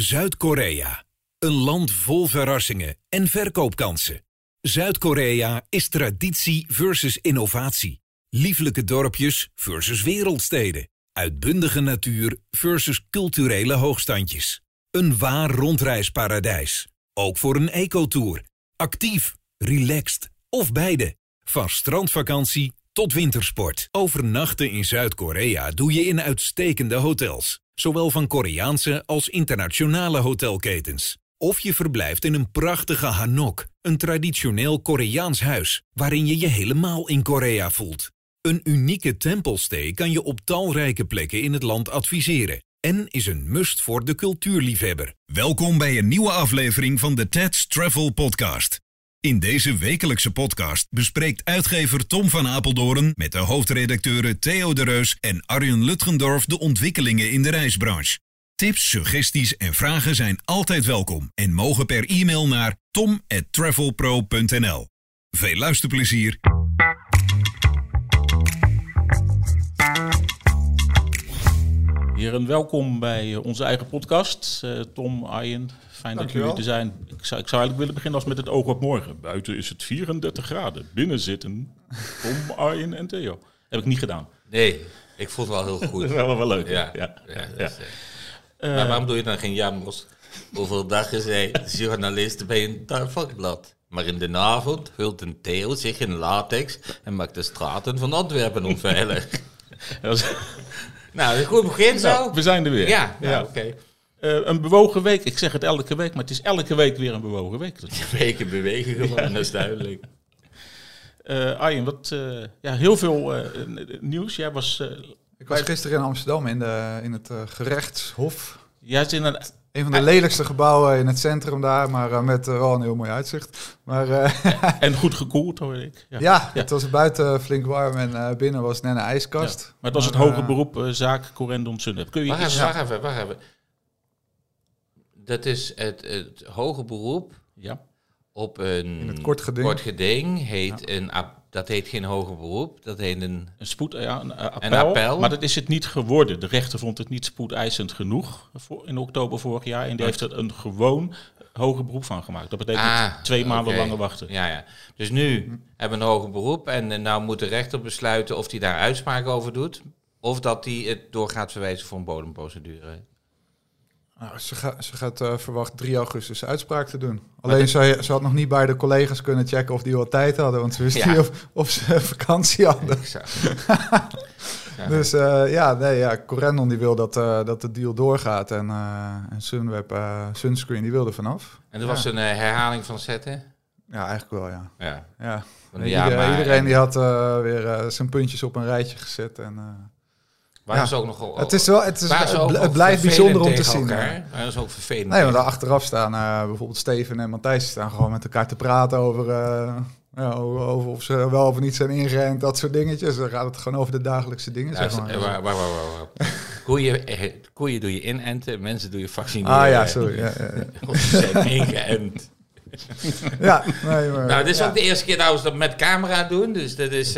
Zuid-Korea. Een land vol verrassingen en verkoopkansen. Zuid-Korea is traditie versus innovatie. Lieflijke dorpjes versus wereldsteden. Uitbundige natuur versus culturele hoogstandjes. Een waar rondreisparadijs. Ook voor een ecotour. Actief, relaxed of beide. Van strandvakantie tot wintersport. Overnachten in Zuid-Korea doe je in uitstekende hotels. Zowel van Koreaanse als internationale hotelketens. Of je verblijft in een prachtige hanok, een traditioneel Koreaans huis, waarin je je helemaal in Korea voelt. Een unieke tempelstay kan je op talrijke plekken in het land adviseren en is een must voor de cultuurliefhebber. Welkom bij een nieuwe aflevering van de TED's Travel Podcast. In deze wekelijkse podcast bespreekt uitgever Tom van Apeldoorn met de hoofdredacteuren Theo de Reus en Arjen Lutgendorf de ontwikkelingen in de reisbranche. Tips, suggesties en vragen zijn altijd welkom en mogen per e-mail naar tom@travelpro.nl. Veel luisterplezier. Heren, welkom bij eh, onze eigen podcast. Uh, Tom, Arjen, fijn dat jullie er zijn. Ik zou, ik zou eigenlijk willen beginnen als met het oog op morgen. Buiten is het 34 graden. Binnen zitten Tom, Arjen en Theo. Heb ik niet gedaan. Nee, ik vond het wel heel goed. Dat is wel, wel leuk. Ja, ja, ja, is, ja. eh, maar waarom doe je dan geen jambos? Hoeveel dagen zei journalist bij een vakblad? Maar in de avond hult een Theo zich in latex en maakt de straten van Antwerpen onveilig. Is- nou, een goed begin zo. Nou, we zijn er weer. ja, ja. oké. Eh, een bewogen week. Ik zeg het elke week, maar het is elke week weer een bewogen week. Weken bewegen gewoon, dat is duidelijk. Eh Arjen, wat, eh, ja, heel veel eh, nieuws. Jij was, eh, Ik was gisteren in Amsterdam in, de, in het eh, gerechtshof. jij zit in een Een van de lelijkste gebouwen in het centrum daar, maar eh, met wel een heel mooi uitzicht. Maar eh, en goed gekoeld, hoor ik. Ja. ja, het was buiten flink warm en eh, binnen was net een ijskast. Ja. Maar het was het Maar, hoge beroep zaak Corendon Sunweb. Kun je Wacht iets... even, wacht even, wacht even. Dat is het, het hoge beroep Ja. op een In het kort geding. kort geding heet een, dat heet geen hoger beroep, dat heet een... Een spoed, ja, een, eh, appel, Een appel. Maar dat is het niet geworden. De rechter vond het niet spoedeisend genoeg voor, in oktober vorig jaar. En die heeft er een gewoon hoger beroep van gemaakt. Dat betekent Ah, twee maanden oké. langer wachten. Ja, ja. Dus nu hebben we een hoger beroep en eh, nou moet de rechter besluiten of hij daar uitspraak over doet. Of dat hij het door gaat verwijzen voor een bodemprocedure. Nou, ze, ga- ze gaat eh, verwacht 3 augustus uitspraak te doen. Alleen ze, ze had nog niet bij de collega's kunnen checken of die wel tijd hadden, want ze wist Ja. niet of, of ze vakantie hadden. Zou- Ja. Dus eh, ja, nee, ja, Corendon die wil dat, eh, dat de deal doorgaat en, en Sunweb, Sunscreen, die wil er vanaf. En dat was een herhaling van zetten. Ja, eigenlijk wel, ja. Ja. ja. Iedereen die had weer zijn puntjes op een rijtje gezet. En, Waren Ja. ze ook nog... het, is wel, het, is, het, blijft bijzonder om te zien. elkaar? Waren ze ook vervelend? Nee, want daar achteraf staan eh, bijvoorbeeld Steven en Matthijs staan gewoon met elkaar te praten over, eh, ja, over, of ze wel of niet zijn ingerend, dat soort dingetjes. Dan gaat het gewoon over de dagelijkse dingen. Ja, zeg ze- maar. eh, waar, waar, waar, waar, waar. Koeien, koeien doe je inenten, mensen doe je vaccineren. ah ja, sorry. Ja, ja, ja. Of ze zijn ingeënt. ja nee, maar, Nou, dit is ook de eerste keer dat we dat met camera doen, dus dat is...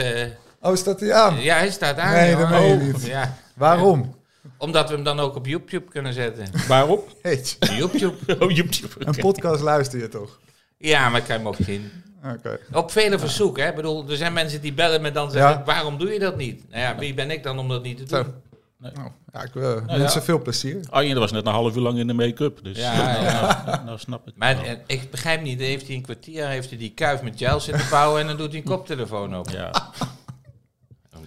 Oh, staat hij aan? ja, hij staat aan. Nee, dat meen je Oh, niet. Ja, Waarom? omdat we hem dan ook op YouTube kunnen zetten. Waarop? Heet. YouTube? Oh, YouTube. Een podcast luister je toch? Ja, maar ik kan hem ook zien. Oké. Op vele verzoeken, hè. Ik bedoel, er zijn mensen die bellen me dan zeggen, Ja. waarom doe je dat niet? Nou ja, wie ben ik dan om dat niet te doen? Nou, ja, ik wil mensen veel plezier. Arjen dat was net een half uur lang in de make-up. Dus Ja, nou, ja. nou, nou snap ik. Maar wel. eh, ik begrijp niet, heeft hij een kwartier heeft hij die kuif met gel zitten bouwen en dan doet hij een koptelefoon op. Ja.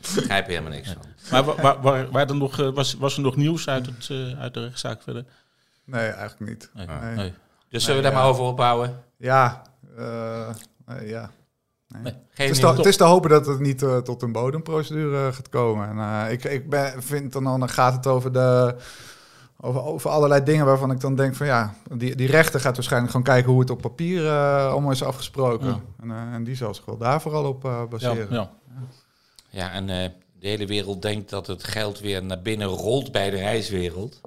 Ik begrijp er helemaal niks van. Maar wa- wa- waar, waar er nog, eh, was, was er nog nieuws uit, het, eh, uit de rechtszaak verder? Nee, eigenlijk niet. Nee. Nee. Nee. Dus zullen we daar ja. maar over opbouwen? Ja, eh, nee, ja. Nee. Het is, te, het is te hopen dat het niet tot een bodemprocedure gaat komen. En, ik ik ben, vind dan, dan gaat het over, de, over, over allerlei dingen waarvan ik dan denk van ja, die, die rechter gaat waarschijnlijk gewoon kijken hoe het op papier allemaal is afgesproken. Ja. En, en die zal zich wel daar vooral op eh, Ja, baseren. ja. Ja, en eh, de hele wereld denkt dat het geld weer naar binnen rolt bij de reiswereld.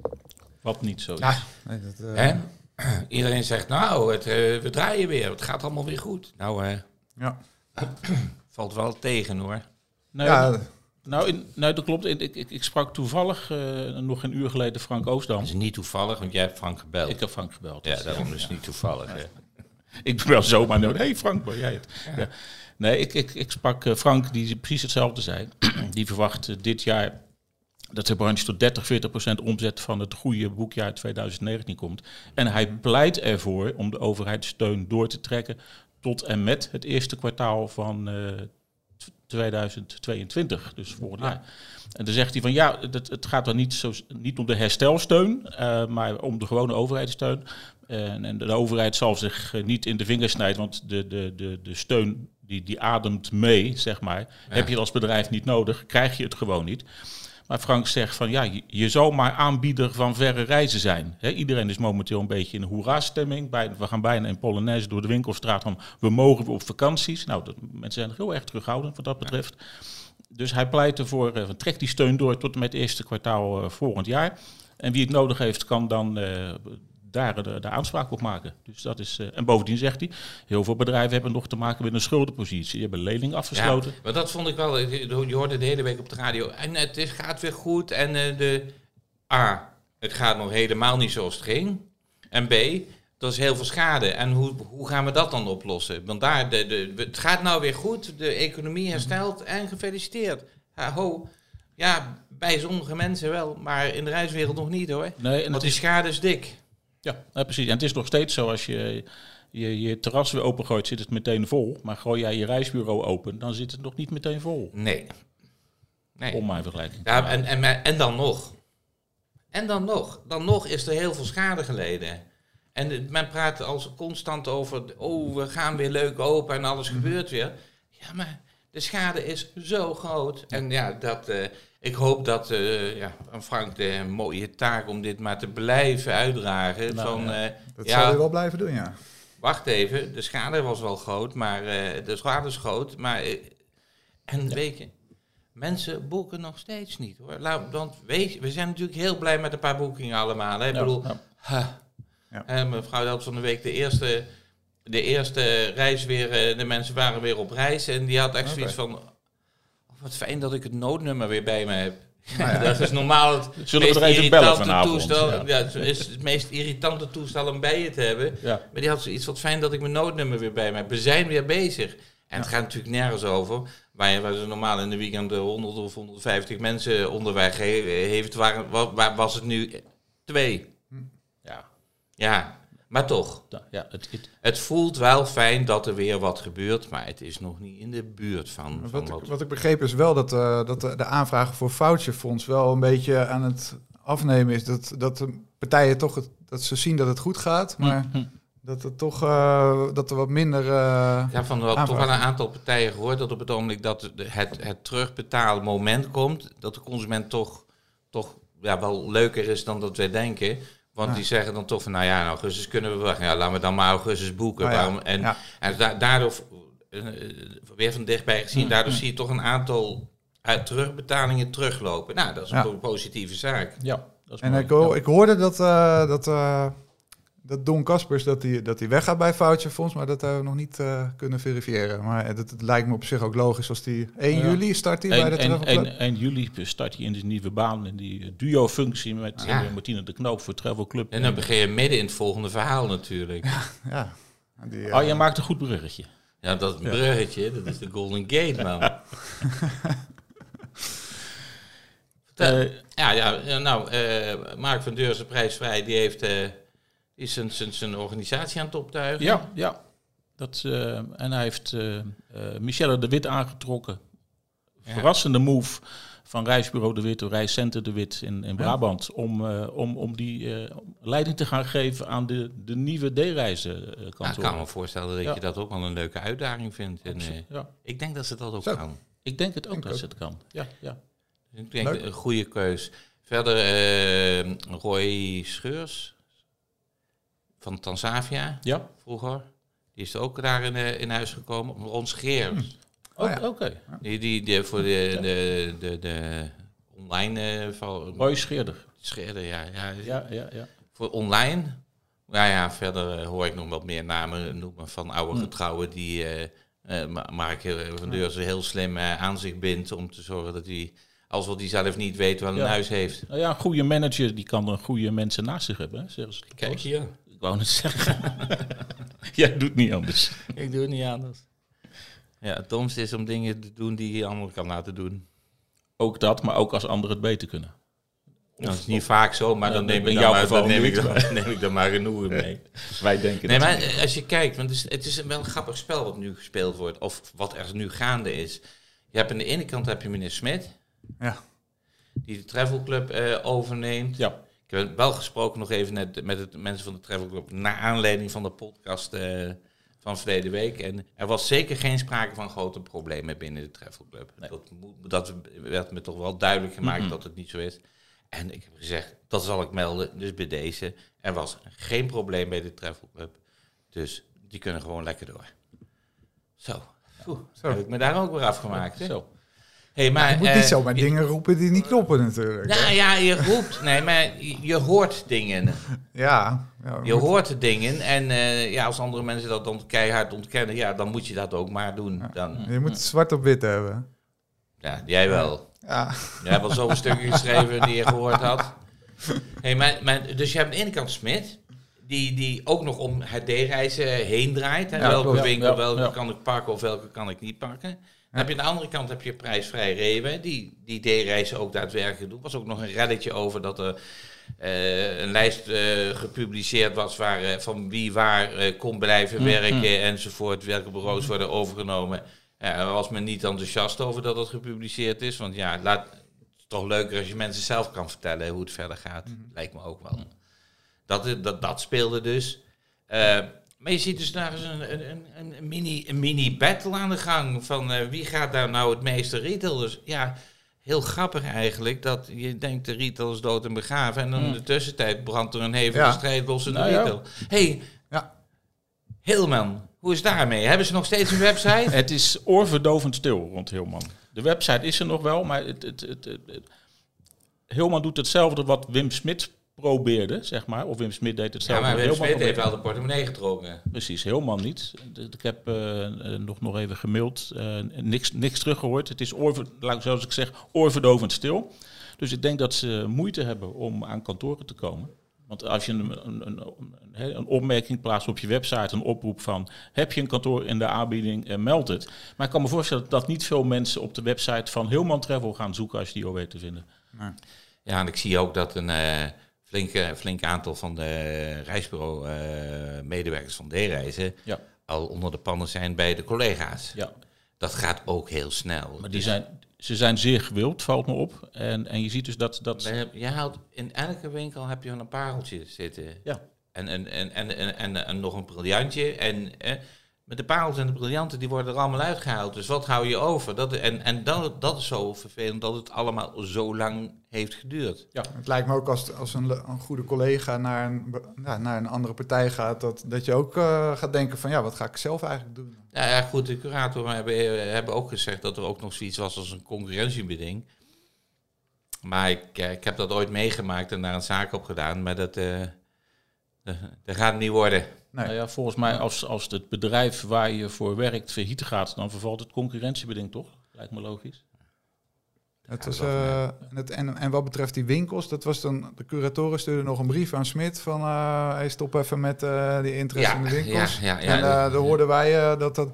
Wat niet zo is. Ja. Nee, dat, eh, Hè? Iedereen zegt, nou, het, eh, we draaien weer, het gaat allemaal weer goed. Nou, eh, ja. valt wel tegen hoor. Ja, Nou, in, nou dat klopt. Ik, ik, ik sprak toevallig uh, nog een uur geleden Frank Oostdam. Dat is niet toevallig, want jij hebt Frank gebeld. Ik heb Frank gebeld. Ja, daarom is het niet toevallig. Ja. ik bel zomaar nodig. hey Frank, ben jij het? Ja. Nee, ik, ik, ik sprak uh, Frank, die precies hetzelfde zei. die verwacht uh, dit jaar dat de branche tot 30, 40 procent omzet van het goede boekjaar 2019 komt. En hij pleit ervoor om de overheidssteun door te trekken tot en met het eerste kwartaal van uh, 2022, dus volgend jaar. En dan zegt hij van ja, het, het gaat dan niet, zo, niet om de herstelsteun, uh, maar om de gewone overheidssteun. En, en, de overheid zal zich niet in de vingers snijden, want de, de, de, de steun die, die ademt mee, zeg maar. Ja. Heb je als bedrijf niet nodig, krijg je het gewoon niet. Maar Frank zegt van ja, je, je zou maar aanbieder van verre reizen zijn. He, iedereen is momenteel een beetje in een hoera-stemming. We gaan bijna in Polonaise door de winkelstraat van we mogen op vakanties. Nou, dat, mensen zijn heel erg terughoudend wat dat betreft. Ja. Dus hij pleit ervoor, uh, trek die steun door tot en met het eerste kwartaal uh, volgend jaar. En wie het nodig heeft, kan dan uh, daar de, de, aanspraak op maken. Dus dat is, uh, en bovendien zegt hij, heel veel bedrijven hebben nog te maken met een schuldenpositie. Die hebben lening afgesloten. Ja, maar dat vond ik wel, je hoorde de hele week op de radio. En het is, gaat weer goed. En uh, de A, het gaat nog helemaal niet zoals het ging. En B, er is heel veel schade. En hoe, hoe gaan we dat dan oplossen? Want daar, de, de, het gaat nou weer goed, de economie herstelt en gefeliciteerd. Ha, ho. Ja, bij sommige mensen wel, maar in de reiswereld nog niet hoor. Nee, en Want die schade is dik. Ja, ja, precies. En het is nog steeds zo als je je, je terras weer opengooit, zit het meteen vol. Maar gooi jij je reisbureau open, dan zit het nog niet meteen vol. Nee. nee. Om mijn vergelijking. Ja, en, en, en dan nog. En dan nog. Dan nog is er heel veel schade geleden. En men praat als constant over, oh, we gaan weer leuk open en alles gebeurt weer. Ja, maar de schade is zo groot. En ja, dat, uh, ik hoop dat uh, ja, Frank de mooie taak om dit maar te blijven uitdragen. Nou, van, ja. Uh, dat ja, zal hij wel blijven doen, ja. Wacht even, de schade was wel groot, maar de schade is groot. Maar, en ja. weet je, mensen boeken nog steeds niet hoor. Laat, want we zijn natuurlijk heel blij met een paar boekingen allemaal. Hè? Ik bedoel, ha, en mevrouw had van de week de eerste de eerste reis weer, de mensen waren weer op reis en die had echt okay. zoiets van, wat fijn dat ik het noodnummer weer bij me heb. Ja. dat is normaal het Zullen we er even bellen vanavond? Toestel, ja. ja. het is het meest irritante toestel om bij je te hebben. Ja. Maar die had zoiets wat fijn dat ik mijn noodnummer weer bij me heb. We zijn weer bezig. En het gaat natuurlijk nergens over. Waar, waar ze normaal in de weekend 100 of 150 mensen onderweg heeft, waar, waar was het nu twee? Ja. Ja, maar toch. Ja, het, het, het, voelt wel fijn dat er weer wat gebeurt, maar het is nog niet in de buurt van. van wat, wat... wat ik begreep is wel dat, uh, dat de, de aanvragen voor voucherfonds wel een beetje aan het afnemen is. Dat, dat de partijen toch het, dat ze zien dat het goed gaat, maar. Hm. Dat er toch uh, dat er wat minder. Uh, ja, van wel, toch wel een aantal partijen gehoord dat op het ogenblik dat het, het terugbetalen moment komt, dat de consument toch, toch ja, wel leuker is dan dat wij denken. Want ja. die zeggen dan toch van, nou ja, in augustus kunnen we wachten. Ja, laten we dan maar augustus boeken. Ja. Waarom? En, ja. en da daardoor, uh, weer van dichtbij gezien, mm. daardoor zie je toch een aantal uit terugbetalingen teruglopen. Nou, dat is een positieve zaak. Ja, dat is en ik, ho ik, hoorde dat, uh, dat uh, dat Don Kaspers dat hij dat weggaat bij Voucherfonds, maar dat hebben we nog niet uh, kunnen verifiëren. Maar het, het, lijkt me op zich ook logisch als die 1 ja. juli start hij bij de Travel 1, 1 juli start hij in de nieuwe baan in die duo-functie met ja. uh, Martine de Knoop voor Travel Club. En dan begin je midden in het volgende verhaal natuurlijk. Ja, ja. Die, uh, oh, je maakt een goed bruggetje. Ja, dat bruggetje, dat is de Golden Gate, man. ja, ja, nou, Mark van Deurzen prijsvrij, die heeft is zijn, zijn, zijn organisatie aan het optuigen. Ja, ja. Dat, uh, en hij heeft uh, uh, Michelle de Wit aangetrokken. Ja. Verrassende move van Reisbureau de Wit, of Reiscenter de Wit in, in Brabant. Ja. Om, om, om die leiding te gaan geven aan de, de nieuwe D-reizen kantoor. Ja, ik kan me voorstellen dat ja. je dat ook wel een leuke uitdaging vindt. En, ja. Ik denk dat ze dat ook Zo. kan. Ik denk het ook denk dat ook. ze het kan. Ja, ja. Ik denk Leuk. een goede keus. Verder Roy Scheurs van Tanzavia ja. vroeger. Die is ook daar in, in huis gekomen. Ron Scheers. Hm. Oh, ja. Oké. Okay. Die, die, die, voor de, de, de, de online... Uh, van, Roy Scheerder. Scheerder, ja, ja. Ja, ja, ja. Voor online. Nou ja, verder uh, hoor ik nog wat meer namen noemen van oude hm. getrouwen die... Uh, uh, Mark van Deurzen heel slim aan zich bindt om te zorgen dat hij, als wat hij zelf niet weet, wel een huis heeft. Nou ja, een goede manager die kan een goede mensen naast zich hebben. Hè, Kijk hier. Wou het zeggen. Jij doet niet anders. Ik doe het niet anders. Ja, het domste is om dingen te doen die je anderen kan laten doen. Ook dat, maar ook als anderen het beter kunnen. dat is niet vaak zo, maar dan, neem ik dan, maar, dan neem, ik dan, neem ik dan maar genoegen mee. Wij denken Nee, maar als je kijkt, want het is, het is wel een grappig spel wat nu gespeeld wordt, of wat er nu gaande is. Je hebt aan de ene kant heb je meneer Smit, ja. die de Travel Club uh, overneemt. Ja. Ik heb wel gesproken nog even net met de mensen van de Travel Club, naar aanleiding van de podcast... Uh, van verleden week. En er was zeker geen sprake van grote problemen binnen de Travel Club. Dat, dat, werd me toch wel duidelijk gemaakt mhm. dat het niet zo is. En ik heb gezegd, dat zal ik melden. Dus bij deze, er was geen probleem bij de Travel Club. Dus die kunnen gewoon lekker door. Zo, Oeh, zo. heb ik me daar ook weer afgemaakt. Zo. Hey, maar, je moet niet uh, zomaar dingen roepen die niet kloppen natuurlijk. Nou ja, je roept, nee, maar je hoort dingen. Ja. ja je hoort dingen en uh, ja, als andere mensen dat dan keihard ontkennen, ja, dan moet je dat ook maar doen. Dan, je moet zwart op wit hebben. Ja, jij wel. Ja. Jij hebt al zoveel stukken geschreven die je gehoord had. Hey, maar, maar, dus je hebt aan de ene kant Smit, die, die ook nog om het D-reizen heen draait. Hè? welke winkel, welke kan ik pakken of welke kan ik niet pakken heb je aan de andere kant heb je prijsvrij Rewe, die die D-reizen ook daadwerkelijk doet. was ook nog een reddetje over dat er uh, een lijst uh, gepubliceerd was waar, uh, van wie waar kon blijven mm, werken mm. enzovoort, welke bureaus worden overgenomen. Ja, daar was men niet enthousiast over dat dat gepubliceerd is, want ja, laat, het is toch leuker als je mensen zelf kan vertellen hoe het verder gaat. Mm. Lijkt me ook wel. Dat, dat, dat speelde dus. Maar je ziet dus daar eens een, een, een, mini, een mini battle aan de gang van uh, wie gaat daar nou het meeste retail. Dus ja, heel grappig eigenlijk dat je denkt de retail is dood en begraven en dan in hmm. de tussentijd brandt er een hevige strijd los in de nou, retail. Ja. hey, ja. Hilman, hoe is daarmee? Hebben ze nog steeds een website? het is oorverdovend stil rond Hilman. De website is er nog wel, maar het, het, het, het Hilman doet hetzelfde wat Wim Smit probeerde, zeg maar. Of Wim Smit deed hetzelfde. Ja, maar Wim Smit heeft wel de portemonnee getrokken. Precies, helemaal niet. Ik heb uh, nog, nog even gemaild. Uh, niks, niks teruggehoord. Het is, zoals ik zeg, oorverdovend stil. Dus ik denk dat ze moeite hebben om aan kantoren te komen. Want als je een, een, een, een, opmerking plaatst op je website, een oproep van heb je een kantoor in de aanbieding, uh, meld het. Maar ik kan me voorstellen dat niet veel mensen op de website van Hilman Travel gaan zoeken als je die al weet te vinden. Ja, en ik zie ook dat een, flink, flink aantal van de reisbureau-medewerkers eh, van D-reizen ja. al onder de pannen zijn bij de collega's. Ja. Dat gaat ook heel snel. Maar die zijn, ze zijn zeer gewild, valt me op. En, en je ziet dus dat... dat... Je haalt, in elke winkel heb je een pareltje zitten. Ja. En, en, en, en, en, en, en nog een briljantje. En, eh, met de parels en de briljanten, die worden er allemaal uitgehaald. Dus wat hou je over? Dat, en en dat, dat is zo vervelend dat het allemaal zo lang heeft geduurd. Ja. Het lijkt me ook als, als een, een goede collega naar een, ja, naar een andere partij gaat, dat, dat je ook uh, gaat denken van ja, wat ga ik zelf eigenlijk doen? Ja, ja goed, de curatoren hebben, hebben ook gezegd dat er ook nog zoiets was als een concurrentiebeding. Maar ik, ik heb dat ooit meegemaakt en daar een zaak op gedaan, maar dat, uh, dat gaat het niet worden. Nee. Nou ja, volgens mij als, als het bedrijf waar je voor werkt verhieten gaat, dan vervalt het concurrentiebeding toch? Lijkt me logisch. Het was, uh, het, en, en wat betreft die winkels, dat was dan, de curatoren stuurden nog een brief aan Smit van uh, hey, stop even met uh, die interesse in de winkels. Ja, ja, ja, en daar hoorden wij dat dat,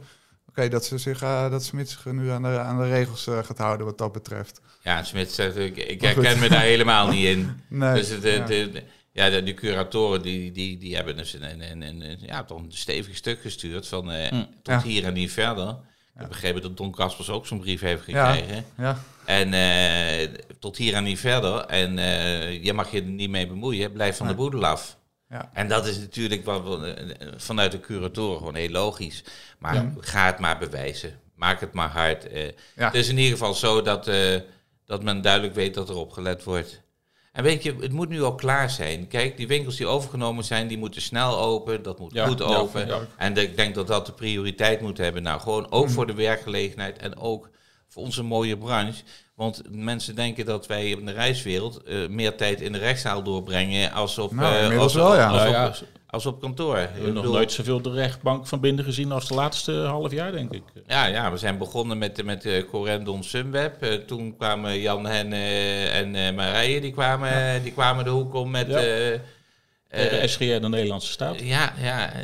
oké, dat ze zich, dat Smit zich nu aan de, aan de regels gaat houden wat dat betreft. Ja, Smit zegt, ik, ik herken me daar helemaal niet in. Nee, dus het, de, ja, de, de, curatoren die, die, die hebben dus een, een, een, ja, toch een stevig stuk gestuurd van uh, tot hier en niet verder. Ik heb begrepen dat Don Kaspers ook zo'n brief heeft gekregen. Ja. En uh, tot hier en niet verder. En uh, je mag je er niet mee bemoeien. Blijf van de boedel af. Ja. En dat is natuurlijk wat, vanuit de curatoren gewoon heel logisch. Maar ga het maar bewijzen. Maak het maar hard. Het is in ieder geval zo dat, dat men duidelijk weet dat er op gelet wordt. En weet je, het moet nu al klaar zijn. Kijk, die winkels die overgenomen zijn, die moeten snel open. Dat moet goed open. En ik denk dat dat de prioriteit moet hebben. Nou, gewoon ook mm. voor de werkgelegenheid en ook voor onze mooie branche. Want mensen denken dat wij in de reiswereld uh, meer tijd in de rechtszaal doorbrengen als op, nou, uh, als, wel, ja. als, op, als op kantoor. We Ik hebben nog bedoel, nooit zoveel de rechtbank van binnen gezien als de laatste half jaar, denk ik. Ja, ja, we zijn begonnen met, met uh, Corendon Sunweb. Eh, toen kwamen Jan Hen eh, en eh, Marije, die kwamen, die kwamen de hoek om met... Ja. eh, eh, Tegen SGR, de Nederlandse staat. ja, ja, eh,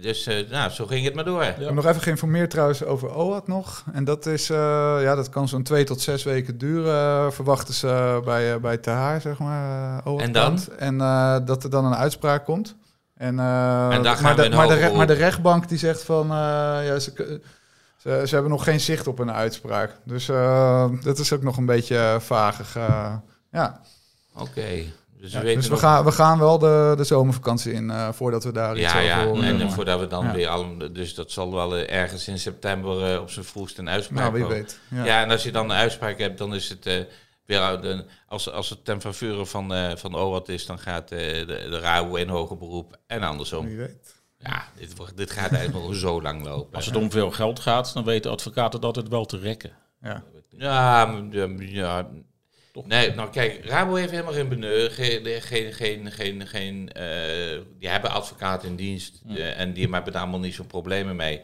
dus eh, nou, zo ging het maar door. Ik heb nog even geïnformeerd trouwens over OAT nog. En dat is, eh, ja, dat kan zo'n twee tot zes weken duren, eh, verwachten ze bij, eh, bij TH, zeg maar. eh, OAT En dan? kant. En eh, dat er dan een uitspraak komt. En, eh, En gaan maar, we de, maar, de, re- maar de rechtbank die zegt van, eh, ja, ze, ze, ze hebben nog geen zicht op een uitspraak. Dus eh, dat is ook nog een beetje vagig. ja. Oké, dus we Ja, dus we gaan, we gaan wel de, de zomervakantie in voordat we daar iets over ja, horen. en voordat we dan Ja. weer al... Dus dat zal wel ergens in september op zijn vroegst een uitspraak Nou, wie komen. weet. Ja. Ja. en als je dan een uitspraak hebt, dan is het... weer, de- als, als het ten faveur van, eh van OWAT is, dan gaat eh, de, de RAO in hoger beroep en andersom. Wie weet. Ja, dit, wordt- dit gaat eigenlijk nog zo lang lopen. Als het om veel geld gaat, dan weten advocaten dat het wel te rekken. Ja. Ja, ja, Nee, nou kijk, Rabo heeft helemaal geen beneur, geen, geen, geen, geen, geen eh, die hebben advocaten in dienst eh, en die hebben daar allemaal niet zo'n problemen mee.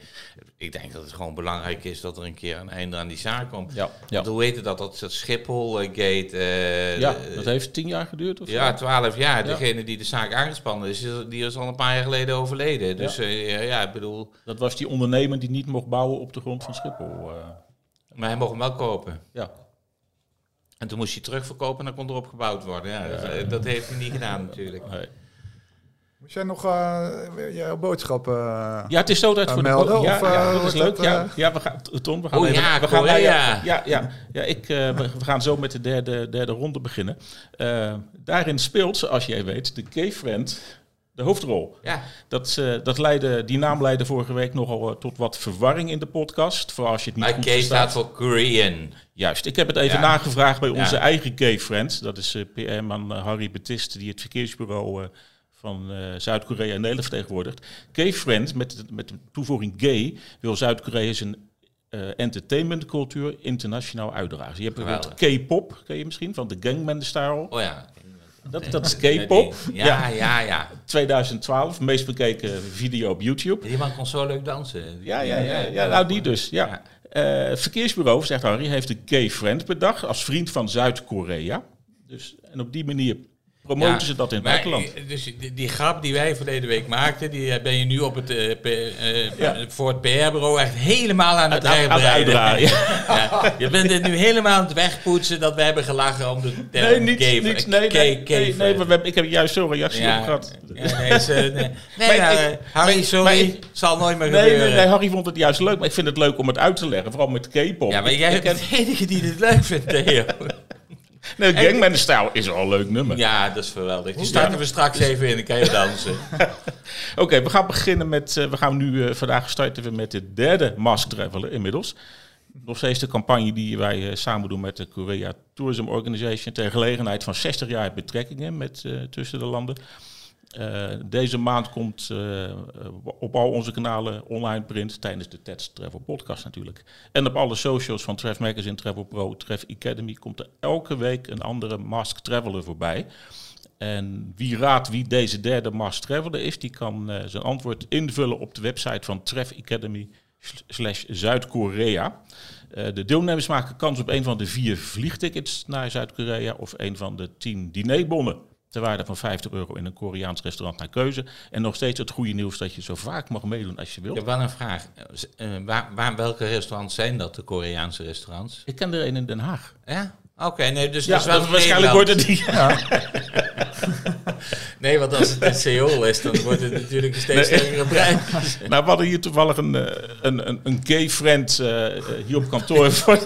Ik denk dat het gewoon belangrijk is dat er een keer een einde aan die zaak komt. Ja, ja. Hoe heet dat, dat, dat Schiphol-gate? eh, ja dat heeft tien jaar geduurd. Of zo? ja, twaalf jaar. Ja. Degene die de zaak aangespannen is, die is al een paar jaar geleden overleden. Dus Ja. ik bedoel, Dat was die ondernemer die niet mocht bouwen op de grond van Schiphol. maar hij mocht hem wel kopen. ja. En toen moest hij terugverkopen en dan kon erop gebouwd worden. Ja, dat, eh, dat heeft hij niet gedaan natuurlijk. Nee. Moest jij nog eh, jouw boodschappen... eh, Ja, het is zo tijd Gaan voor melden, ja, of, ja, dat is leuk. dat, ja, ja, we gaan, Ton, we gaan Oh even- ja, we gaan ja, ja, ja, ja, ik, eh, we, we gaan zo met de derde, derde ronde beginnen. Eh, daarin speelt, zoals jij weet, de K-Friend de hoofdrol. Ja, Dat, eh, dat leidde, die naam leidde vorige week nogal eh, tot wat verwarring in de podcast. Vooral als je het niet maar goed K staat voor Korean. Juist, ik heb het even Ja. nagevraagd bij onze Ja. eigen gay-friend. Dat is PM-man eh, Harry Betist, die het verkeersbureau van Zuid-Korea in Nederland vertegenwoordigt. Gay-friend, met, de- met de toevoeging gay, wil Zuid-Korea zijn eh entertainmentcultuur internationaal uitdragen. Je hebt bijvoorbeeld K-pop, ken je misschien, van de Gangnam Style. Oh ja. Dat, dat is K-pop. Ja, ja, ja. ja. 2012, meest bekeken video op YouTube. Die man kon zo leuk dansen. Ja, ja, ja, ja nou die dus. Ja. Het verkeersbureau, zegt Harry, heeft de gay friend bedacht als vriend van Zuid-Korea. Dus, en op die manier promoten Ja, ze dat in het buitenland. eh, Dus die, die grap die wij verleden week maakten, die eh, ben je nu op het, eh, P- Ja. voor het PR-bureau echt helemaal aan het het uitdragen, ja. Je bent dit nu helemaal aan het wegpoetsen dat we hebben gelachen om de term Nee, niet, gay- niet, nee, nee, nee, nee, maar we hebben- ik heb juist zo'n reactie op gehad. Nee, ze- nee. nee Maar nou, ik- Harry, maar- sorry, maar ik- zal nooit meer Nee, nee, gebeuren. nee, Harry vond het juist leuk, maar ik vind het leuk om het uit te leggen, vooral met K-pop. Ja, maar jij bent de enige die dit leuk vindt, Theo. Nee, Gangnam Style is wel een leuk nummer. Ja, dat is geweldig. Die starten we straks even in, dan kan je dansen. Oké, we gaan beginnen met. eh, we gaan nu eh, vandaag starten we met de derde Mask Traveler inmiddels. Nog steeds de campagne die wij eh, samen doen met de Korea Tourism Organization ter gelegenheid van 60 jaar betrekkingen met, tussen de landen. Eh, deze maand komt eh, op al onze kanalen online print tijdens de TEDS Travel Podcast natuurlijk. En op alle socials van Tref Magazine, Travel Pro, Tref Academy komt er elke week een andere Mask Traveler voorbij. En wie raadt wie deze derde Mask Traveler is, die kan eh, zijn antwoord invullen op de website van Tref Academy slash Zuid-Korea. De deelnemers maken kans op een van de vier vliegtickets naar Zuid-Korea of een van de tien dinerbonnen ter waarde van 50 euro in een Koreaans restaurant naar keuze. En nog steeds het goede nieuws dat je zo vaak mag meedoen als je Ik wilt. heb wel een vraag. Eh, waar, waar, welke restaurants zijn dat, de Koreaanse restaurants? Ik ken er een in Den Haag. Ja? Oké, nee, dus Ja, dat is wel waarschijnlijk wordt het die. Nee, want als het in Seoul is, dan wordt het natuurlijk een steeds sterkere prijs. Nou, we hadden hier toevallig een, eh, een, een, een gay friend eh, eh, hier op kantoor. voor.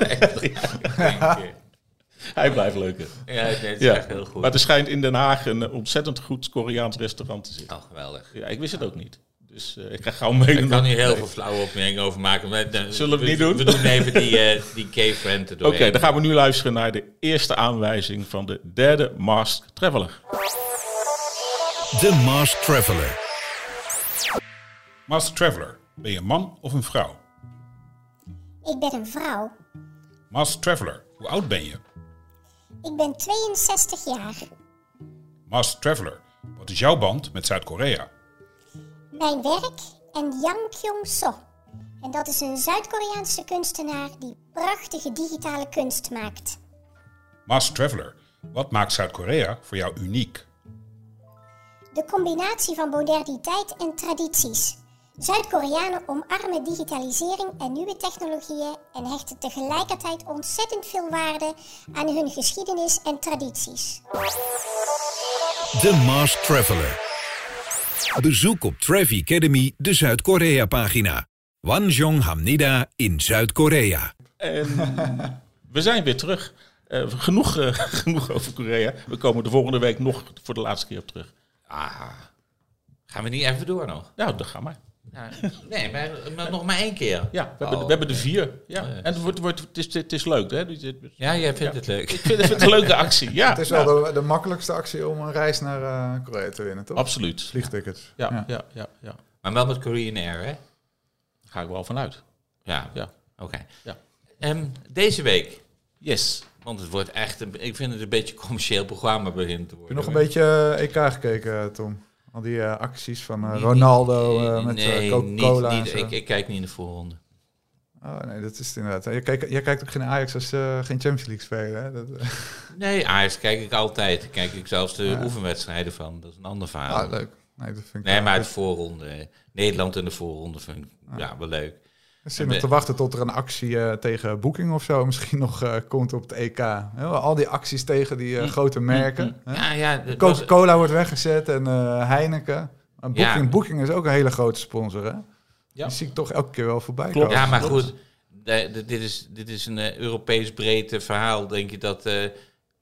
Hij blijft leuker. Ja, het is Ja. echt heel goed. Maar er schijnt in Den Haag een ontzettend goed Koreaans restaurant te zitten. Oh, geweldig. Ja, ik wist het ook niet. Dus eh, ik ga gauw meedoen. Ik kan hier heel veel flauwe opmerkingen over maken. Maar, eh, Zullen we het niet doen? We doen even die, eh die K-friend er Oké, doorheen. dan gaan we nu luisteren naar de eerste aanwijzing van de derde Mask Traveler. De Mask Traveler. Master Traveler, ben je een man of een vrouw? Ik ben een vrouw. Master Traveler, hoe oud ben je? Ik ben 62 jaar. Master Traveler, wat is jouw band met Zuid-Korea? mijn werk en Yang Kyung-so. En dat is een Zuid-Koreaanse kunstenaar die prachtige digitale kunst maakt. Master Traveler, wat maakt Zuid-Korea voor jou uniek? De combinatie van moderniteit en tradities. Zuid-Koreanen omarmen digitalisering en nieuwe technologieën en hechten tegelijkertijd ontzettend veel waarde aan hun geschiedenis en tradities. De Mars Traveler. Bezoek op Travel Academy de Zuid-Korea-pagina. Wanjong Hamnida in Zuid-Korea. En we zijn weer terug. Eh, genoeg, eh, genoeg over Korea. We komen de volgende week nog voor de laatste keer op terug. Ah, gaan we niet even door nog? Ja, dat gaan maar. Ja, nee, maar, maar nog maar één keer. Ja, we, hebben, Oh. we hebben er vier. Ja. En het, wordt, wordt, het, is, het is leuk, hè? Ja, jij vindt Ja. het leuk. Ik vind, het een leuke actie. Ja, Het is ja. wel de, de makkelijkste actie om een reis naar eh, Korea te winnen, toch? Absoluut. Vliegtickets. Ja, ja. Ja, ja, ja. Maar wel met Korean Air, hè? Daar ga ik wel vanuit. Ja, Ja. oké. Ja. Ehm, deze week, Yes. want het wordt echt, een, ik vind het een beetje een commercieel programma begint te Heb worden. je nog een beetje eh, EK gekeken, Tom? Al die eh, acties van eh, Ronaldo eh, met nee, Coca-Cola niet- ik, ik kijk niet in de voorronde. Oh nee, dat is het inderdaad. Jij kijkt, jij kijkt ook geen Ajax als ze geen Champions League spelen, hè? Dat, Nee, Ajax kijk ik altijd. Kijk ik zelfs de Ja. oefenwedstrijden van. Dat is een ander verhaal. ah, leuk. Nee, dat vind ik Nee, maar het voorronde. Nederland in de voorronde vind ik ja, wel leuk. Zit nog te wachten tot er een actie eh, tegen Booking of zo misschien nog eh, komt op het EK. Hè, Al die acties tegen die eh, grote merken. hè. Ja, ja. was- Coca-Cola wordt weggezet en eh, Heineken. Ja. Booking, Booking is ook een hele grote sponsor, hè? Ja. Die zie ik toch elke keer wel voorbij Klopt. komen. Ja, maar goed. de- de- dit, is, dit is een Europees breed verhaal. Denk je dat eh,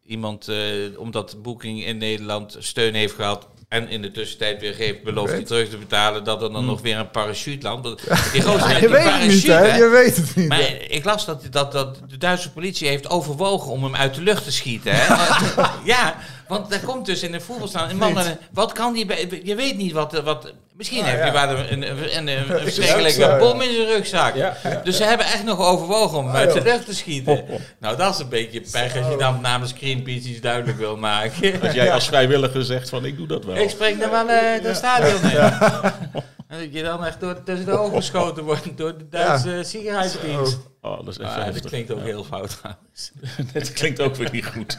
iemand, eh, omdat Booking in Nederland steun heeft gehad... en in de tussentijd weer geeft, belooft hij terug te betalen... dat er dan nog weer een parachute landt. Die gozer Je weet het niet, hè? Je weet het niet. Maar hè? ik las dat, dat, dat de Duitse politie heeft overwogen om hem uit de lucht te schieten. Hè? Ja, want daar komt dus in de een man. Wat kan die... bij- Je weet niet wat... wat misschien Ah, heeft ja. hij wel een, een, verschrikkelijke ja. bom in zijn rugzak. Ja, ja. Dus ze hebben echt nog overwogen om uit de lucht te schieten. Nou, dat is een beetje pech als je dan namens Greenpeace iets duidelijk wil maken. Als jij als vrijwilliger zegt van ik doe dat wel. Ik spring er wel eh de stadion in. En dat je dan echt door, tussen de ogen geschoten wordt door de Duitse ziekenhuisdienst. Oh, dat is even Ah, dat klinkt ook heel fout trouwens. Het klinkt ook weer niet goed.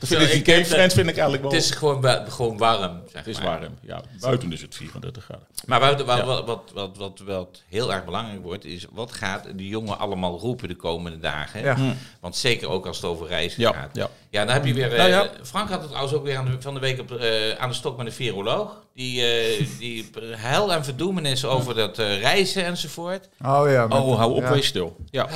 Dat vind ik, ik Game Friends vind ik eigenlijk wel... Het is gewoon, gewoon warm, zeg het is maar. warm. Ja, buiten is het 34 graden. Maar wat, wat, Ja. wat, wat, wat, wat, wat heel erg belangrijk wordt, is wat gaat de jongen allemaal roepen de komende dagen? Ja. Want zeker ook als het over reizen Ja, gaat. ja. Ja, dan heb je weer... eh, Nou ja. Frank had het trouwens ook weer aan de, van de week op, eh, aan de stok met een viroloog. Die, eh die hel en verdoemenis over dat eh, reizen enzovoort. Oh ja. Oh, hou op, ja. wees stil. Ja.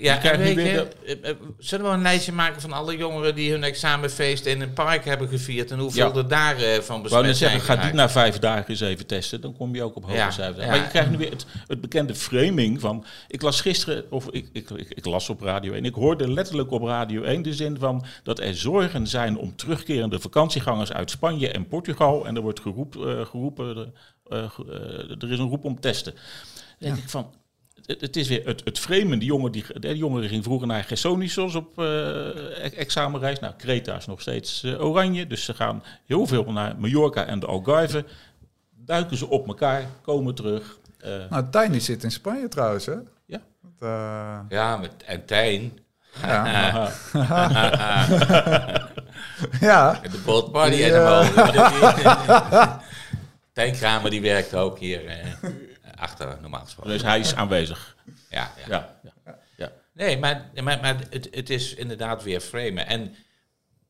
Ja, en weet weer je, eh, eh, zullen we een lijstje maken van alle jongeren die hun examenfeest in een park hebben gevierd en hoeveel Ja. er daar eh, van wou besmet zijn zeggen, ga die na vijf dagen eens even testen. Dan kom je ook op hoge Ja, cijfers. Maar je krijgt nu weer het, het bekende framing van... Ik las gisteren, of ik, ik, ik, ik las op Radio 1. Ik hoorde letterlijk op Radio 1 de zin van... dat er zorgen zijn om terugkerende vakantiegangers uit Spanje en Portugal. En er wordt geroep, geroepen, er is een roep om testen. Dan denk ik van... Het, het is weer het, het framen. Die, jongen, die, de jongeren ging vroeger naar Gersonisos op eh, e- examenreis. Nou, Kreta is nog steeds eh, oranje. Dus ze gaan heel veel naar Mallorca en de Algarve. Duiken ze op elkaar, komen terug. Eh, Nou, Tijn die zit in Spanje trouwens, hè? Ja. Dat, eh, Ja, met, en Tijn. ja. ja. De bootparty Die, animal. Tijn Kramer die werkt ook hier eh, achter, normaal gesproken. Dus hij is aanwezig. Ja, ja. Ja, ja. Nee, maar, maar, maar het, het is inderdaad weer framen. En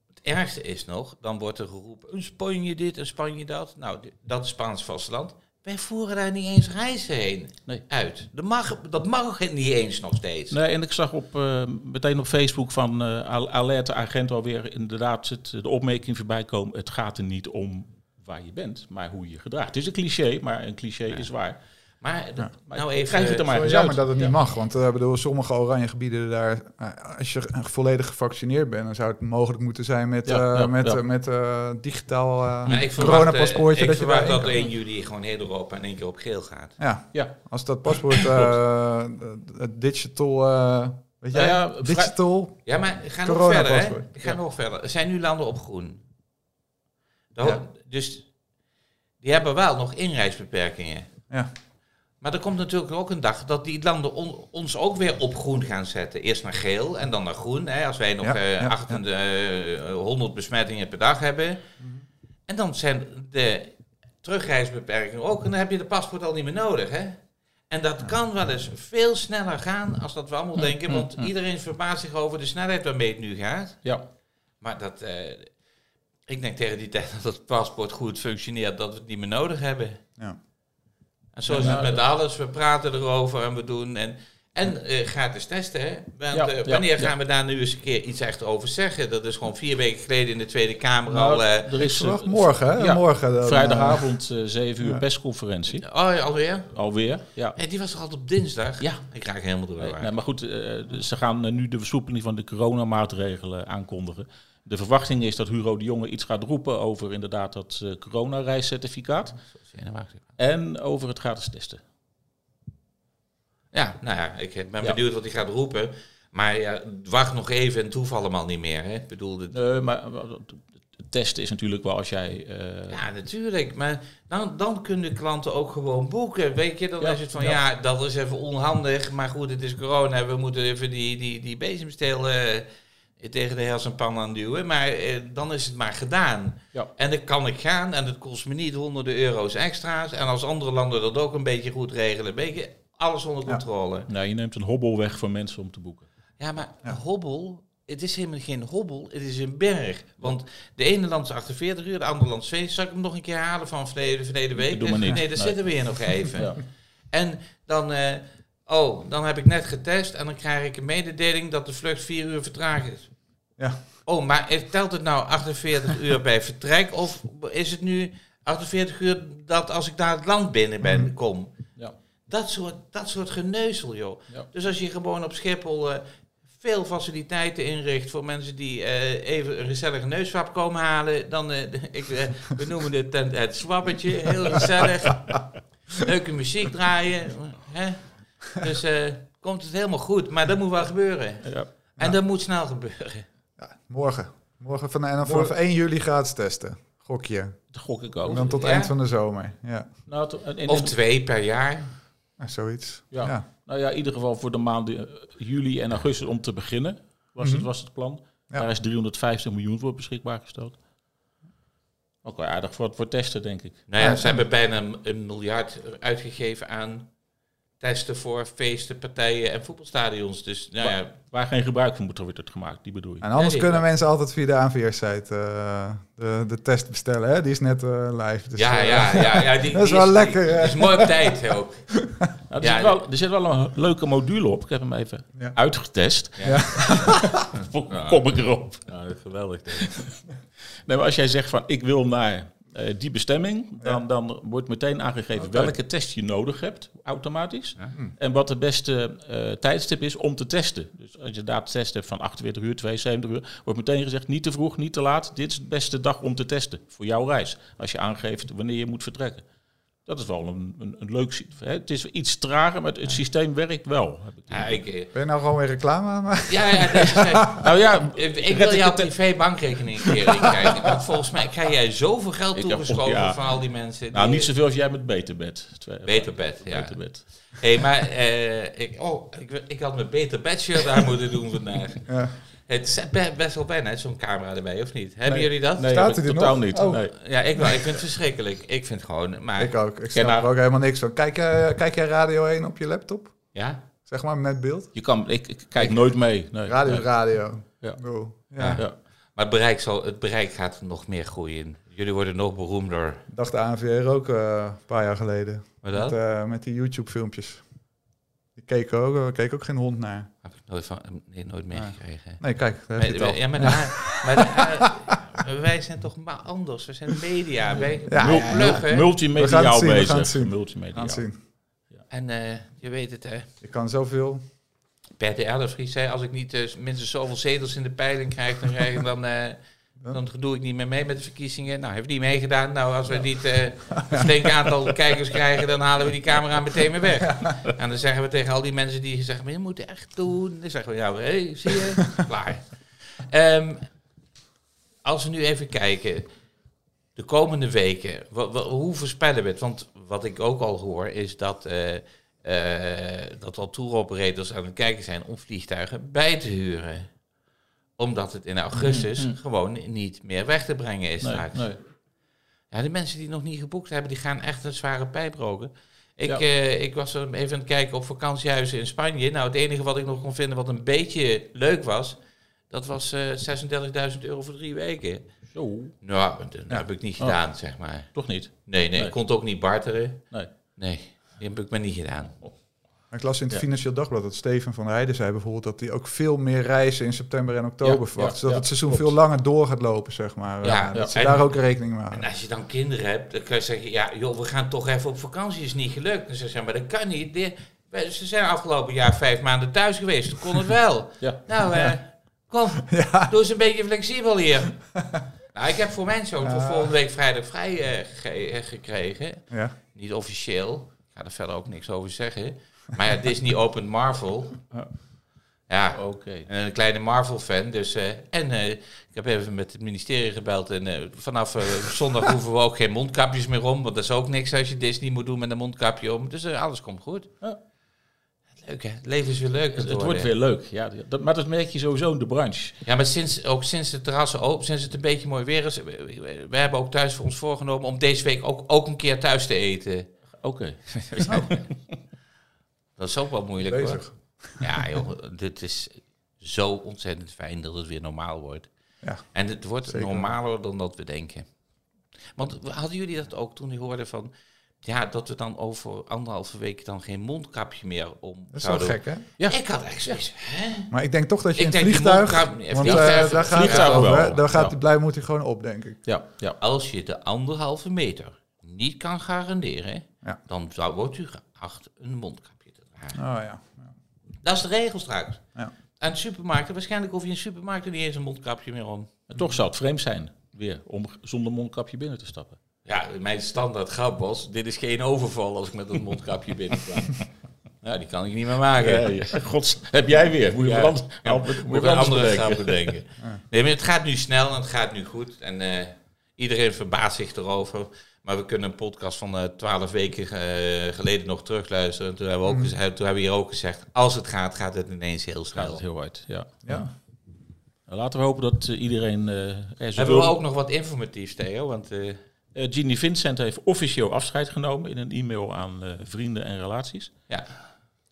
het ergste is nog, dan wordt er geroepen, een Spanje dit, een Spanje dat. Nou, dat is Spaans vasteland. Wij voeren daar niet eens reizen heen Nee. uit. Dat mag, dat mag niet eens nog steeds. Nee, en ik zag op, eh, meteen op Facebook van eh Al- Alerte Agent alweer inderdaad het, de opmerking voorbij komen. Het gaat er niet om waar je bent, maar hoe je je gedraagt. Het is een cliché, maar een cliché is waar. Maar, dat- nou even... krijg het er maar eens jammer dat het niet Ja. mag, want eh, bedoel, sommige oranje gebieden daar, eh, als je volledig gevaccineerd bent, dan zou het mogelijk moeten zijn met, Ja, eh, ja, met, ja. eh, met eh, digitaal eh, Maar ik verwacht, coronapaspoortje. eh, dat ik je verwacht dat kan. 1 juli gewoon heel Europa in één keer op geel gaat. Ja, Ja, als dat paspoort eh, het digital, eh, weet Nou jij, ja, digital, Ja, maar ik ga nog verder. Hè? Ik ga nog verder. Er zijn nu landen op groen. Dus die hebben wel nog inreisbeperkingen. Ja. Maar er komt natuurlijk ook een dag dat die landen on- ons ook weer op groen gaan zetten. Eerst naar geel en dan naar groen. Hè, als wij nog Ja, eh, ja, 800, eh, 100 besmettingen per dag hebben. En dan zijn de terugreisbeperkingen ook. En dan heb je de paspoort al niet meer nodig. Hè? En dat kan wel eens veel sneller gaan als dat we allemaal denken. Want iedereen verbaast zich over de snelheid waarmee het nu gaat. Ja. Maar dat, eh, ik denk tegen die tijd dat het paspoort goed functioneert, dat we het niet meer nodig hebben. Ja. En zo is het met alles. We praten erover en we doen. En, en eh, gratis testen, hè? Want, Ja, eh, wanneer ja. gaan we daar nu eens een keer iets echt over zeggen? Dat is gewoon vier weken geleden in de Tweede Kamer Nou, al. eh, er is morgen, hè? ja, morgen dan, vrijdagavond eh 7 uur ja. persconferentie. oh, ja, alweer? Alweer. Ja. Hey, die was toch altijd op dinsdag? Ja. Ik raak helemaal door. Nee, maar goed, eh, ze gaan nu de versoepeling van de coronamaatregelen aankondigen. De verwachting is dat Hugo de Jonge iets gaat roepen over inderdaad dat eh coronareiscertificaat. En over het gratis testen. Ja, nou ja, ik ben Ja. benieuwd wat hij gaat roepen. Maar ja, wacht nog even en hoeft allemaal niet meer. Hè? Ik bedoel, het- Nee, maar eh, het testen is natuurlijk wel als jij... eh, Ja, natuurlijk. Maar dan, dan kunnen klanten ook gewoon boeken. Weet je, dan Ja, is het van ja. ja. dat is even onhandig. Maar goed, het is corona. We moeten even die, die, die bezemsteel tegen de hersenpan aan duwen. Maar eh, dan is het maar gedaan. Ja. En dan kan ik gaan en het kost me niet honderden euro's extra's. En als andere landen dat ook een beetje goed regelen, weet je, alles onder Ja. controle. nou, je neemt een hobbel weg voor mensen om te boeken. Ja, maar Ja. hobbel, het is helemaal geen hobbel, het is een berg. Want de ene land is 48 uur, de andere land is 2. Zal ik hem nog een keer halen van verleden, verleden week? Doe maar niet. Nee, daar Nee. zitten we hier nog even. Ja. En dan, eh, oh, dan heb ik net getest en dan krijg ik een mededeling dat de vlucht 4 uur vertraagd is. Ja. Oh, maar telt het nou 48 uur bij vertrek of is het nu 48 uur dat als ik naar het land binnen ben, Mhm. kom? Ja. Dat soort, dat soort geneuzel, joh. Ja. Dus als je gewoon op Schiphol eh, veel faciliteiten inricht voor mensen die eh, even een gezellige neuswap komen halen, dan, eh, ik, we noemen het het, het heel gezellig. Leuke muziek draaien. Hè? Dus eh, komt het helemaal goed, maar dat moet wel gebeuren. Ja. En dat moet snel gebeuren. Ja, morgen. Morgen van, en dan voor 1 juli gratis testen. Gokje. Dat gok ik En ook. dan tot Ja? eind van de zomer. Ja, Nou, to- in- in- Of twee per jaar. Ja, zoiets. Ja. Ja. Nou ja, in ieder geval voor de maanden eh, juli en augustus om te beginnen, was, het, Mhm. was het plan. Ja. Daar is 350 miljoen voor beschikbaar gesteld. Ook wel aardig voor, voor testen, denk ik. Nou ja, Ja. ze hebben bijna een, een miljard uitgegeven aan testen voor feesten, partijen en voetbalstadions. Dus nou ja, Waar geen gebruik van moet worden gemaakt, die bedoel je. En anders Nee, kunnen mensen altijd via de ANVR-site eh, de, de test bestellen. Hè? Die is net eh, live. Dus, ja, eh, ja, ja, ja, die, Dat is die wel lekker, Die, hè? is mooi op tijd ook. Nou, er, Ja, zit wel, er zit wel een leuke module op. Ik heb hem even Ja. uitgetest. Ja. Kom ik erop. Ja, geweldig. Nee, maar als jij zegt van ik wil naar eh, die bestemming, dan, dan wordt meteen aangegeven welke test je nodig hebt, automatisch. Ja. En wat de beste eh, tijdstip is om te testen. Dus als je daar test hebt van 48 uur, 72 uur, wordt meteen gezegd niet te vroeg, niet te laat. Dit is de beste dag om te testen voor jouw reis. Als je aangeeft wanneer je moet vertrekken. Dat is wel een, een, een leuk... sy- Hè? Het is iets trager, maar het, het systeem werkt wel. Heb ik Ja, ik, eh, Ben je nou gewoon weer reclame aan maken? ja, ja, eh, nou ja, ik wil jouw het- privé bankrekening een keer inkijken. Want volgens mij krijg jij zoveel geld toegeschoven ja. van al die mensen. nou, die- niet zoveel als jij met Beterbed. Twee- Beter bed, ja. Beterbed. Hé, maar eh, ik, oh, ik, ik had mijn beter bed shirt aan moeten doen vandaag. Ja. Het is be- best wel bijna, hè, zo'n camera erbij, of niet? Hebben Nee. jullie dat? Nee, Staat er totaal nog? niet. Oh. Nee. Ja, ik wel. Ik vind het verschrikkelijk. Ik vind gewoon, maar... Ik ook. Ik snap er ook helemaal niks van. Kijk, eh, kijk jij Radio 1 op je laptop? Ja? Zeg maar met beeld. Je kan, ik, ik kijk nooit mee. Nee, Radio nee. radio. Ja. Ja. Ja. Ja. Maar het bereik, zal, het bereik gaat nog meer groeien. Jullie worden nog beroemder. Dacht de ANVR ook eh, een paar jaar geleden. Maar Met, dat eh, met die YouTube-filmpjes. Die keek ook, er keek ook geen hond naar. heb ik nooit, van, nee, nooit meegekregen. Nee, kijk, daar heb je Maar, het al. ja, maar, eh, wij zijn toch maar anders. We zijn media. Wij Ja, Mul- ja, ja. mul- pluggen. We gaan het multimediaal zien, we bezig. gaan het zien. We Multimediaal. gaan het zien. En eh, je weet het, hè. Je kan zoveel. Bert de Erlenvries zei, als ik niet eh, minstens zoveel zetels in de peiling krijg, dan, krijg ik, dan, eh, dan doe ik niet meer mee met de verkiezingen. Nou, heeft niet meegedaan. Nou, als we niet eh, een flink aantal kijkers krijgen, dan halen we die camera meteen weer weg. En dan zeggen we tegen al die mensen die zeggen, maar je moet het echt doen. Dan zeggen we, ja, hé, zie je? Klaar. Ehm, als we nu even kijken. de komende weken, hoe voorspellen we het? Want wat ik ook al hoor, is dat, eh eh dat al tour operators aan het kijken zijn om vliegtuigen bij te huren. Omdat het in augustus Mhm. gewoon niet meer weg te brengen is Nee, straks. nee. Ja, de mensen die nog niet geboekt hebben, die gaan echt een zware pijp roken. Ik, Ja. eh, ik was even aan het kijken op vakantiehuizen in Spanje. Nou, het enige wat ik nog kon vinden wat een beetje leuk was, dat was eh 36.000 euro voor drie weken. Zo, Nou, dat heb ik niet Oh. gedaan, zeg maar. toch niet. Nee, nee, Nee. ik kon het ook niet barteren. Nee. Nee, die heb ik maar niet gedaan. Maar ik las in het Ja. Financieel Dagblad dat Steven van Rijden zei bijvoorbeeld dat hij ook veel meer reizen in september en oktober Ja, verwacht. ja, zodat ja, het seizoen klopt. veel langer door gaat lopen, zeg maar. Ja, Eh, dat ze En- daar ook rekening mee En als je dan kinderen hebt, dan kan je zeggen, ja, joh, we gaan toch even op vakantie, is niet gelukt. Dan zeggen ze, maar dat kan niet. De- ze zijn afgelopen jaar vijf maanden thuis geweest, toen kon het wel. Nou, eh, kom, doe eens een beetje flexibel hier. nou, ik heb voor mijn zoon voor Ja. volgende week vrijdag vrij eh, ge- eh, gekregen. Ja. Niet officieel. Ik ga er verder ook niks over zeggen. Maar ja, Disney opent Marvel. Ja, Oké. een kleine Marvel-fan. Dus, eh, en eh, ik heb even met het ministerie gebeld. En eh, vanaf zondag hoeven we ook geen mondkapjes meer om. Want dat is ook niks als je Disney moet doen met een mondkapje om. Dus alles komt goed. Ja. Leuk hè? Het leven is weer leuk. Het, het wordt weer leuk. Ja, dat, maar dat merk je sowieso in de branche. Ja, maar sinds, ook sinds de terrassen open, sinds het een beetje mooi weer is. We, we- we hebben ook thuis voor ons voorgenomen om deze week ook, ook een keer thuis te eten. Oké. Dat is ook wel moeilijk hoor. Bezig. Ja, joh, dit is zo ontzettend fijn dat het weer normaal wordt. Ja, En het wordt zeker. normaler dan dat we denken. Want hadden jullie dat ook toen u hoorde van... Ja, dat we dan over anderhalve week dan geen mondkapje meer om Dat is wel zouden... gek, hè? Ja. Ik had echt zoiets. Hè? Maar ik denk toch dat je Ik in het vliegtuig... mondkap- Want eh, daar gaat het over. Daar hij blij moet hij gewoon op, denk ik. Ja, ja. Als je de anderhalve meter niet kan garanderen... Ja. dan zou, wordt u geacht een mondkapje Oh ja. Dat is de regel straks. Ja. En de supermarkten, waarschijnlijk hoef je in supermarkten niet eens een mondkapje meer om. En toch zou het vreemd zijn, weer, om zonder mondkapje binnen te stappen. Ja, mijn standaard grap was, dit is geen overval als ik met een mondkapje binnenkwam. Ja, die kan ik niet meer maken. Ja, ja. Gods, heb jij weer. Moet je Ja. verand- Ja, moet je moet andere bedenken. grap bedenken. Nee, maar het gaat nu snel en het gaat nu goed. En eh, iedereen verbaast zich erover. Maar we kunnen een podcast van eh, twaalf weken eh, geleden nog terugluisteren. En toen hebben, we ook gezegd, toen hebben we hier ook gezegd, als het gaat, gaat het ineens heel Gaat snel. het heel hard, ja. Ja. Nou, Laten we hopen dat eh, iedereen... er Hebben we ook nog wat informatiefs, Theo? Want Ginny Vincent heeft officieel afscheid genomen in een e-mail aan vrienden en relaties. ja,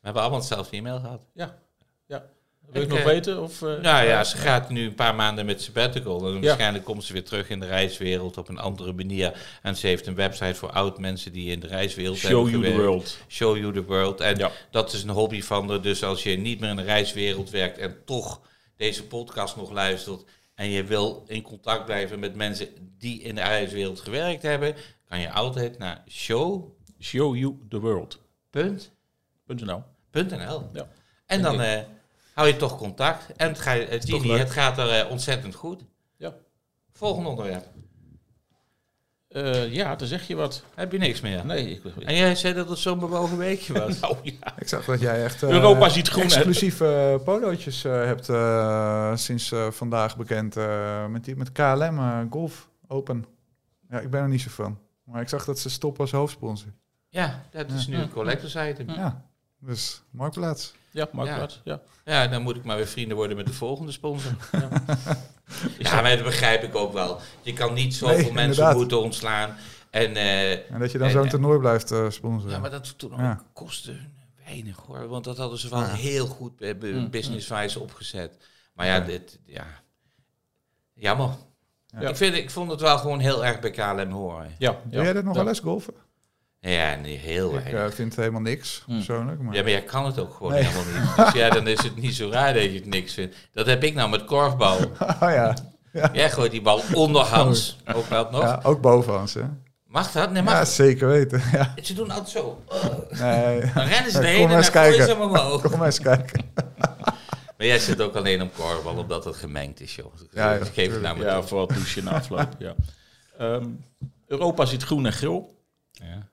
we hebben allemaal hetzelfde e-mail gehad. Ja, ja. Wil je Ik, nog eh, weten? Of, eh, Nou ja, ze gaat nu een paar maanden met sabbatical. En Ja. waarschijnlijk komt ze weer terug in de reiswereld op een andere manier. En ze heeft een website voor oud mensen die in de reiswereld Show hebben you the gewerkt. world. Show you the world. En Ja. dat is een hobby van haar. Dus als je niet meer in de reiswereld werkt en toch deze podcast nog luistert... en je wil in contact blijven met mensen die in de reiswereld gewerkt hebben... kan je altijd naar show.nl. Show you the world. .nl. Ja. En dan eh, hou je toch contact. En het, ga, je- eh, Gini, leuk. het gaat er eh, ontzettend goed. Ja. Volgende onderwerp. Eh, ja, dan zeg je wat. Heb je niks meer? Nee, ik, En jij zei dat het zo'n bewogen weekje was. nou ja. Ik zag dat jij echt... eh, Europa ziet groen? Exclusieve eh, polootjes eh, hebt eh, sinds eh, vandaag bekend. eh, met, die, met KLM eh, Golf Open. Ja, ik ben er niet zo van. Maar ik zag dat ze stoppen als hoofdsponsor. Ja, dat is nu een collectors item. Ja, dus Marktplaats. Ja, maakt Ja. wat. Ja. Ja, dan moet ik maar weer vrienden worden met de volgende sponsor. Ja, maar dat begrijp ik ook wel. Je kan niet zoveel Nee, mensen inderdaad. moeten ontslaan. En, eh, En dat je dan zo'n eh, toernooi blijft eh, sponsoren. ja, maar dat toen ook Ja. kostte weinig hoor. Want dat hadden ze wel Ja. heel goed Mm, business-wise opgezet. Maar ja, Ja. dit, ja. Jammer. Ja. Ik, vind, ik vond het wel gewoon heel erg bij KLM horen. Ja, Doe ja. jij dat nog wel eens golfen? Ja, nee, heel Ik weinig. eh, vind helemaal niks, Hmm. persoonlijk. Maar... Ja, maar jij kan het ook gewoon Nee. helemaal niet. Dus ja, dan is het niet zo raar dat je het niks vindt. Dat heb ik nou met korfbal. Oh ja. Jij gooit die bal onderhands. Ook dat nog. ja, ook bovenhands, hè? Mag dat? Nee, mag Ja, zeker weten. Ja. Ze doen altijd zo. Oh. Nee. Dan rennen ze Ja, erheen kom en dan ze kijken. hem omhoog. Kom maar eens kijken. Maar jij zit ook alleen op korfbal, omdat het gemengd is, joh. Ja, ja, Ik geef het nou maar Ja, toe. voor het douchen na afloop. Ja. Ehm, Europa ziet groen en geel. Ja.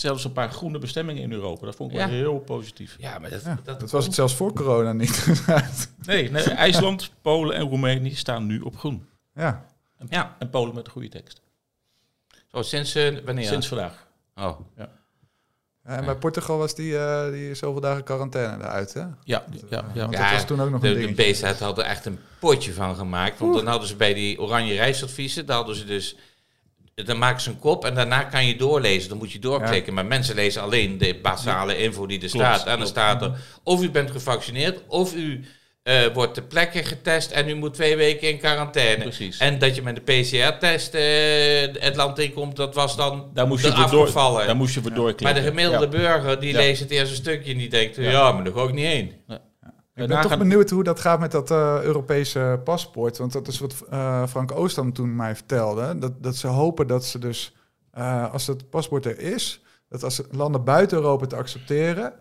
Zelfs een paar groene bestemmingen in Europa. Dat vond ik wel heel positief. Ja, maar dat, Ja, dat, dat was het zelfs voor corona niet. Nee, nee IJsland, Polen en Roemenië staan nu op groen. ja. Ja, En Polen met een goede tekst. Zo, sinds eh, wanneer? Sinds vandaag. Oh, Ja, en bij Portugal was die, eh, die zoveel dagen quarantaine eruit, hè? Ja, ja, ja. Want Ja, dat was toen ook nog een de, de dingetje. BZ had er echt een potje van gemaakt. Want dan hadden ze bij die oranje reisadviezen, daar hadden ze dus... Dan maken ze een kop en daarna kan je doorlezen. Dan moet je doorklikken. Maar mensen lezen alleen de basale info die er Klopt, staat. En dan staat er of u bent gevaccineerd... of u eh, wordt ter plekke getest en u moet twee weken in quarantaine. Precies. En dat je met de PCR-test eh, het land inkomt, dat was dan Daar moest je eraf voor door, gevallen. daar moest je voor doorklikken. Maar de gemiddelde Ja. burger die Ja. leest het eerste stukje en die denkt... Ja, maar daar ga ik niet heen. Ik ben toch benieuwd hoe dat gaat met dat eh, Europese paspoort. Want dat is wat eh, Frank Oostam toen mij vertelde. Dat, dat ze hopen dat ze dus, eh, als het paspoort er is, dat als landen buiten Europa het accepteren,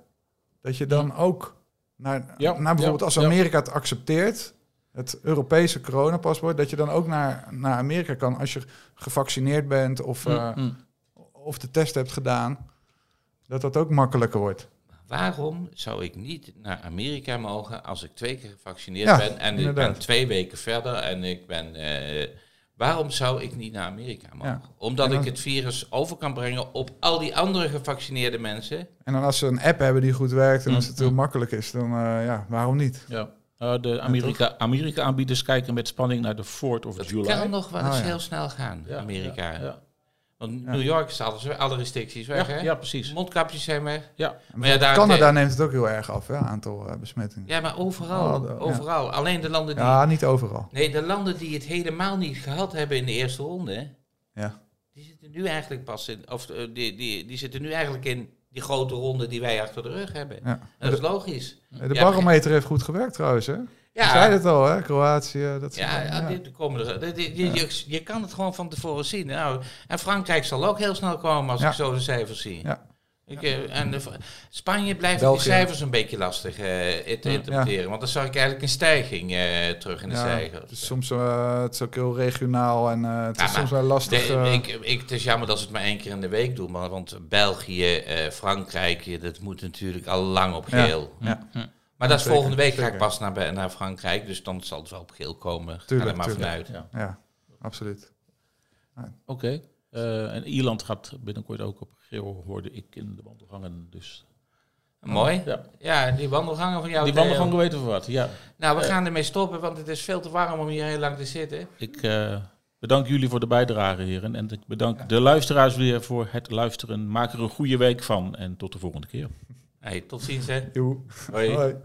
dat je dan ook naar, Ja, naar bijvoorbeeld ja, als. Amerika het accepteert, het Europese coronapaspoort, dat je dan ook naar, naar Amerika kan als je gevaccineerd bent of, Mm, mm. of de test hebt gedaan. Dat dat ook makkelijker wordt. Waarom zou ik niet naar Amerika mogen als ik twee keer gevaccineerd Ja, ben en ik ben twee weken verder en ik ben. eh, waarom zou ik niet naar Amerika mogen? Ja. Omdat dan- ik het virus over kan brengen op al die andere gevaccineerde mensen. En dan als ze een app hebben die goed werkt en als Mm, het heel mm. makkelijk is, dan eh, ja, waarom niet? Ja. Uh, de Amerika- Amerika-aanbieders kijken met spanning naar de 4th of Dat July. kan nog wel eens Ah, ja. heel snel gaan, Ja, Amerika. Want New York is alles, alle restricties weg, Ja, hè? ja, precies. Mondkapjes zijn weg. Ja. Maar ja, daar, Canada neemt het ook heel erg af, hè, aantal eh, besmettingen. Ja, maar overal. Oh, ja. overal. Alleen de landen die... Ja, niet overal. Nee, de landen die het helemaal niet gehad hebben in de eerste ronde... Ja. Die zitten nu eigenlijk pas in, of eh, die, die, die zitten nu eigenlijk in die grote ronde die wij achter de rug hebben. Ja. Dat is logisch. De Ja, barometer heeft goed gewerkt trouwens, hè? Je Ja, zei het al, hè? Kroatië, dat ja, ja, dit- komen er, dit- dit- je, je, je kan het gewoon van tevoren zien. Nou, en Frankrijk zal ook heel snel komen als Ja. ik zo de cijfers zie. Ja. Ik, eh, en de, Spanje blijft België. die cijfers een beetje lastig eh, te interpreteren. Want dan zag ik eigenlijk een stijging eh, terug in de Ja, cijfers. het is soms het is ook heel regionaal en eh, het Ja, is soms wel lastig. De- ik, ik, het is jammer dat ze het maar één keer in de week doen. Maar, want België, eh, Frankrijk, dat moet natuurlijk al lang op Ja. geel. ja, Maar dat is volgende week ga ik pas naar, Frankrijk. Dus dan zal het wel op geel komen. Ga Tuurlijk, er maar tuurlijk. vanuit. Ja. ja, absoluut. Oké. Eh, en Ierland gaat binnenkort ook op geel, hoorde ik in de wandelgangen. Dus Mooi. ja. Ja, die wandelgangen van jou. die wandelgangen weten we wat. Ja. Nou, we gaan ermee stoppen, want het is veel te warm om hier heel lang te zitten. Ik eh, bedank jullie voor de bijdrage, heren. En ik bedank de luisteraars weer voor het luisteren. Maak er een goede week van en tot de volgende keer. Hey, tot ziens, hè. Joe. Hoi. Hoi.